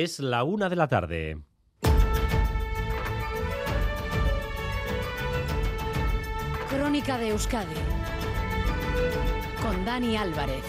Es la una de la tarde. Crónica de Euskadi con Dani Álvarez.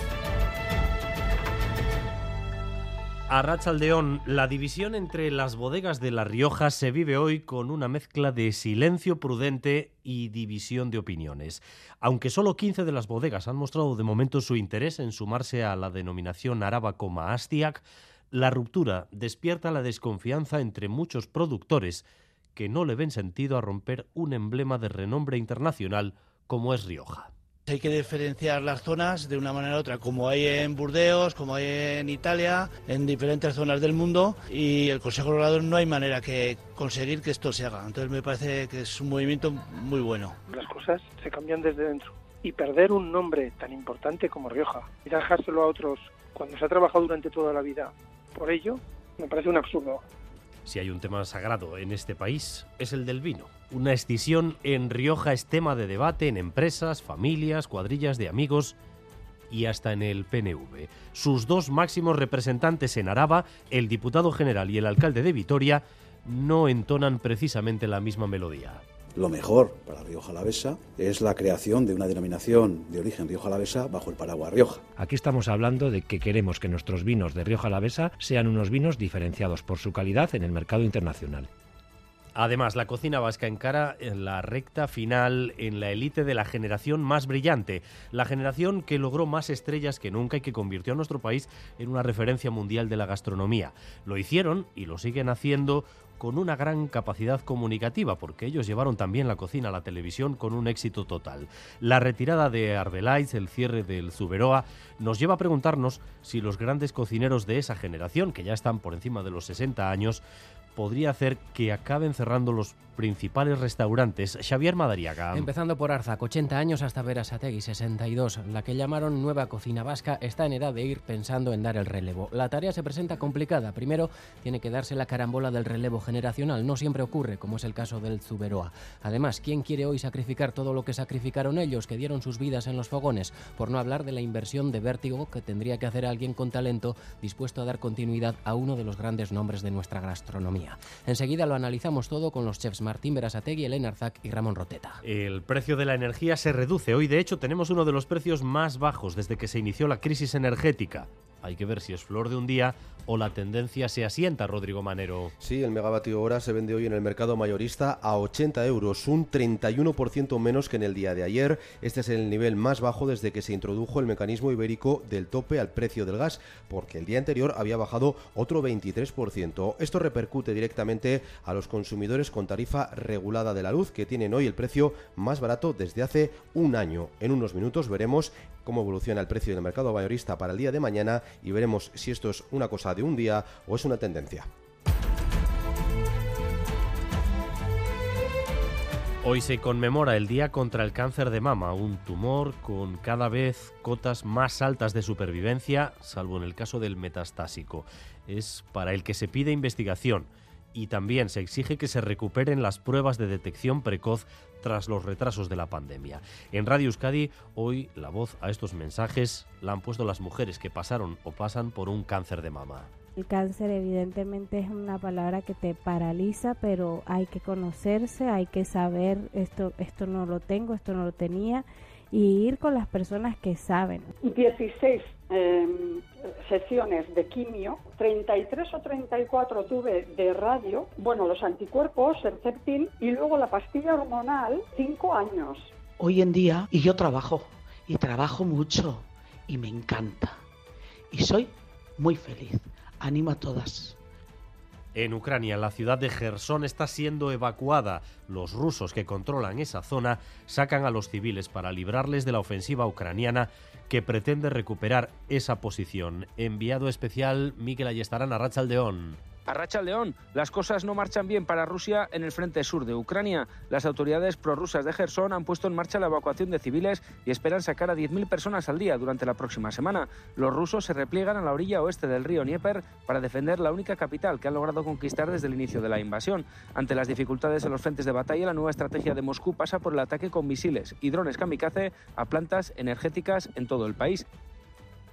A Rachaldeón, la división entre las bodegas de La Rioja se vive hoy con una mezcla de silencio prudente y división de opiniones. Aunque solo 15 de las bodegas han mostrado de momento su interés en sumarse a la denominación Araba como Astiac, la ruptura despierta la desconfianza entre muchos productores que no le ven sentido a romper un emblema de renombre internacional como es Rioja. Hay que diferenciar las zonas de una manera u otra, como hay en Burdeos, como hay en Italia, en diferentes zonas del mundo, y el Consejo Regulador no hay manera que conseguir que esto se haga. Entonces me parece que es un movimiento muy bueno. Las cosas se cambian desde dentro. Y perder un nombre tan importante como Rioja y dejárselo a otros cuando se ha trabajado durante toda la vida por ello, me parece un absurdo. Si hay un tema sagrado en este país, es el del vino. Una escisión en Rioja es tema de debate en empresas, familias, cuadrillas de amigos y hasta en el PNV. Sus dos máximos representantes en Araba, el diputado general y el alcalde de Vitoria, no entonan precisamente la misma melodía. Lo mejor para Rioja Alavesa es la creación de una denominación de origen Rioja Alavesa bajo el paraguas Rioja. Aquí estamos hablando de que queremos que nuestros vinos de Rioja Alavesa sean unos vinos diferenciados por su calidad en el mercado internacional. Además, la cocina vasca encara en la recta final en la élite de la generación más brillante, la generación que logró más estrellas que nunca y que convirtió a nuestro país en una referencia mundial de la gastronomía. Lo hicieron y lo siguen haciendo con una gran capacidad comunicativa, porque ellos llevaron también la cocina a la televisión con un éxito total. La retirada de Arbelais, el cierre del Zuberoa, nos lleva a preguntarnos si los grandes cocineros de esa generación, que ya están por encima de los 60 años, podría hacer que acaben cerrando los principales restaurantes. Xavier Madariaga. Empezando por Arzac, 80 años, hasta Verasategui, 62. La que llamaron Nueva Cocina Vasca está en edad de ir pensando en dar el relevo. La tarea se presenta complicada. Primero, tiene que darse la carambola del relevo generacional. No siempre ocurre, como es el caso del Zuberoa. Además, ¿quién quiere hoy sacrificar todo lo que sacrificaron ellos, que dieron sus vidas en los fogones? Por no hablar de la inversión de vértigo que tendría que hacer alguien con talento dispuesto a dar continuidad a uno de los grandes nombres de nuestra gastronomía. Enseguida lo analizamos todo con los chefs Martín Berasategui, Elena Arzac y Ramón Roteta. El precio de la energía se reduce. Hoy, de hecho, tenemos uno de los precios más bajos desde que se inició la crisis energética. Hay que ver si es flor de un día o la tendencia se asienta, Rodrigo Manero. Sí, el megavatio hora se vende hoy en el mercado mayorista a 80 euros, un 31% menos que en el día de ayer. Este es el nivel más bajo desde que se introdujo el mecanismo ibérico del tope al precio del gas, porque el día anterior había bajado otro 23%. Esto repercute directamente a los consumidores con tarifa regulada de la luz, que tienen hoy el precio más barato desde hace un año. En unos minutos veremos cómo evoluciona el precio del mercado mayorista para el día de mañana y veremos si esto es una cosa de un día o es una tendencia. Hoy se conmemora el Día contra el Cáncer de Mama, un tumor con cada vez cotas más altas de supervivencia, salvo en el caso del metastásico. Es para el que se pide investigación y también se exige que se recuperen las pruebas de detección precoz tras los retrasos de la pandemia. En Radio Euskadi, hoy la voz a estos mensajes la han puesto las mujeres que pasaron o pasan por un cáncer de mama. El cáncer evidentemente es una palabra que te paraliza, pero hay que conocerse, hay que saber esto, esto no lo tengo, esto no lo tenía y ir con las personas que saben. 16 eh, sesiones de quimio, 33 o 34 tuve de radio, bueno, los anticuerpos, el Herceptin y luego la pastilla hormonal, 5 años. Hoy en día, y yo trabajo, y trabajo mucho, y me encanta, y soy muy feliz. Animo a todas. En Ucrania, la ciudad de Gerson está siendo evacuada. Los rusos que controlan esa zona sacan a los civiles para librarles de la ofensiva ucraniana que pretende recuperar esa posición. Enviado especial Miquel Ayestarán a Rachaldeón. A Racha León, las cosas no marchan bien para Rusia en el frente sur de Ucrania. Las autoridades prorrusas de Gerson han puesto en marcha la evacuación de civiles y esperan sacar a 10.000 personas al día durante la próxima semana. Los rusos se repliegan a la orilla oeste del río Dnieper para defender la única capital que han logrado conquistar desde el inicio de la invasión. Ante las dificultades en los frentes de batalla, la nueva estrategia de Moscú pasa por el ataque con misiles y drones kamikaze a plantas energéticas en todo el país.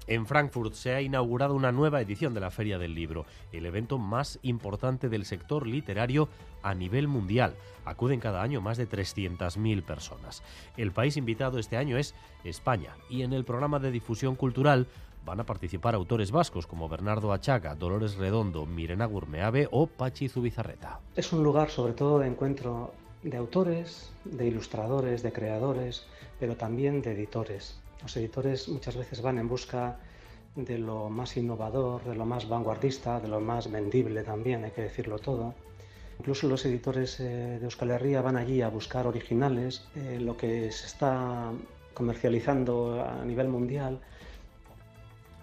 En Frankfurt se ha inaugurado una nueva edición de la Feria del Libro, el evento más importante del sector literario a nivel mundial. Acuden cada año más de 300.000 personas. El país invitado este año es España y en el programa de difusión cultural van a participar autores vascos como Bernardo Achaga, Dolores Redondo, Mirena Gurmeave o Pachi Zubizarreta. Es un lugar sobre todo de encuentro de autores, de ilustradores, de creadores, pero también de editores. Los editores muchas veces van en busca de lo más innovador, de lo más vanguardista, de lo más vendible también, hay que decirlo todo. Incluso los editores eh, de Euskal Herria van allí a buscar originales, eh, lo que se está comercializando a nivel mundial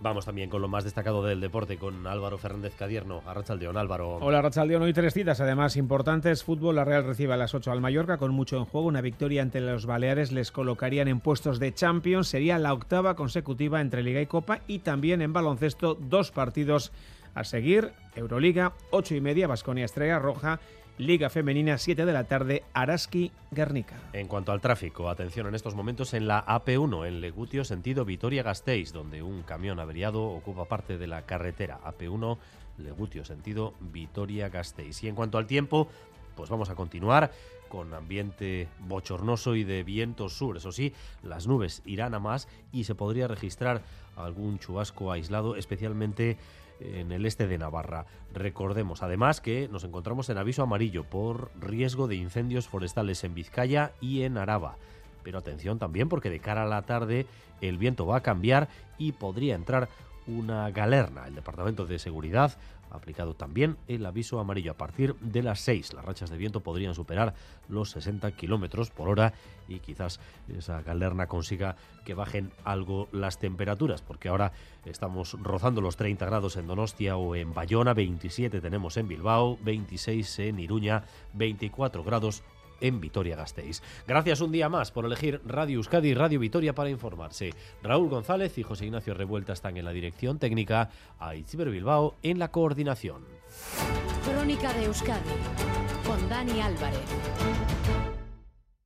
Vamos también con lo más destacado del deporte, con Álvaro Fernández Cadierno. Arrachaldeón, Álvaro. Hola, Arrachaldeón. Hoy tres citas, además importantes. Fútbol, la Real recibe a las 8 al Mallorca, con mucho en juego. Una victoria ante los Baleares les colocarían en puestos de Champions. Sería la octava consecutiva entre Liga y Copa. Y también en baloncesto, dos partidos a seguir. Euroliga, 8 y media, Basconia Estrella Roja Liga Femenina, 7 de la tarde, Araski Guernica. En cuanto al tráfico, atención en estos momentos en la AP1, en Legutio, sentido Vitoria-Gasteiz, donde un camión averiado ocupa parte de la carretera. AP1, Legutio, sentido Vitoria-Gasteiz. Y en cuanto al tiempo, pues vamos a continuar con ambiente bochornoso y de viento sur. Eso sí, las nubes irán a más y se podría registrar algún chubasco aislado, especialmente en el este de Navarra. Recordemos además que nos encontramos en aviso amarillo por riesgo de incendios forestales en Vizcaya y en Araba. Pero atención también porque de cara a la tarde el viento va a cambiar y podría entrar una galerna. El Departamento de Seguridad ha aplicado también el aviso amarillo. A partir de las 6 las rachas de viento podrían superar los 60 kilómetros por hora y quizás esa galerna consiga que bajen algo las temperaturas, porque ahora estamos rozando los 30 grados en Donostia o en Bayona, 27 tenemos en Bilbao, 26 en Iruña, 24 grados en Vitoria-Gasteiz. Gracias un día más por elegir Radio Euskadi y Radio Vitoria para informarse. Raúl González y José Ignacio Revuelta están en la dirección técnica, a Itziber Bilbao en la coordinación. Crónica de Euskadi con Dani Álvarez.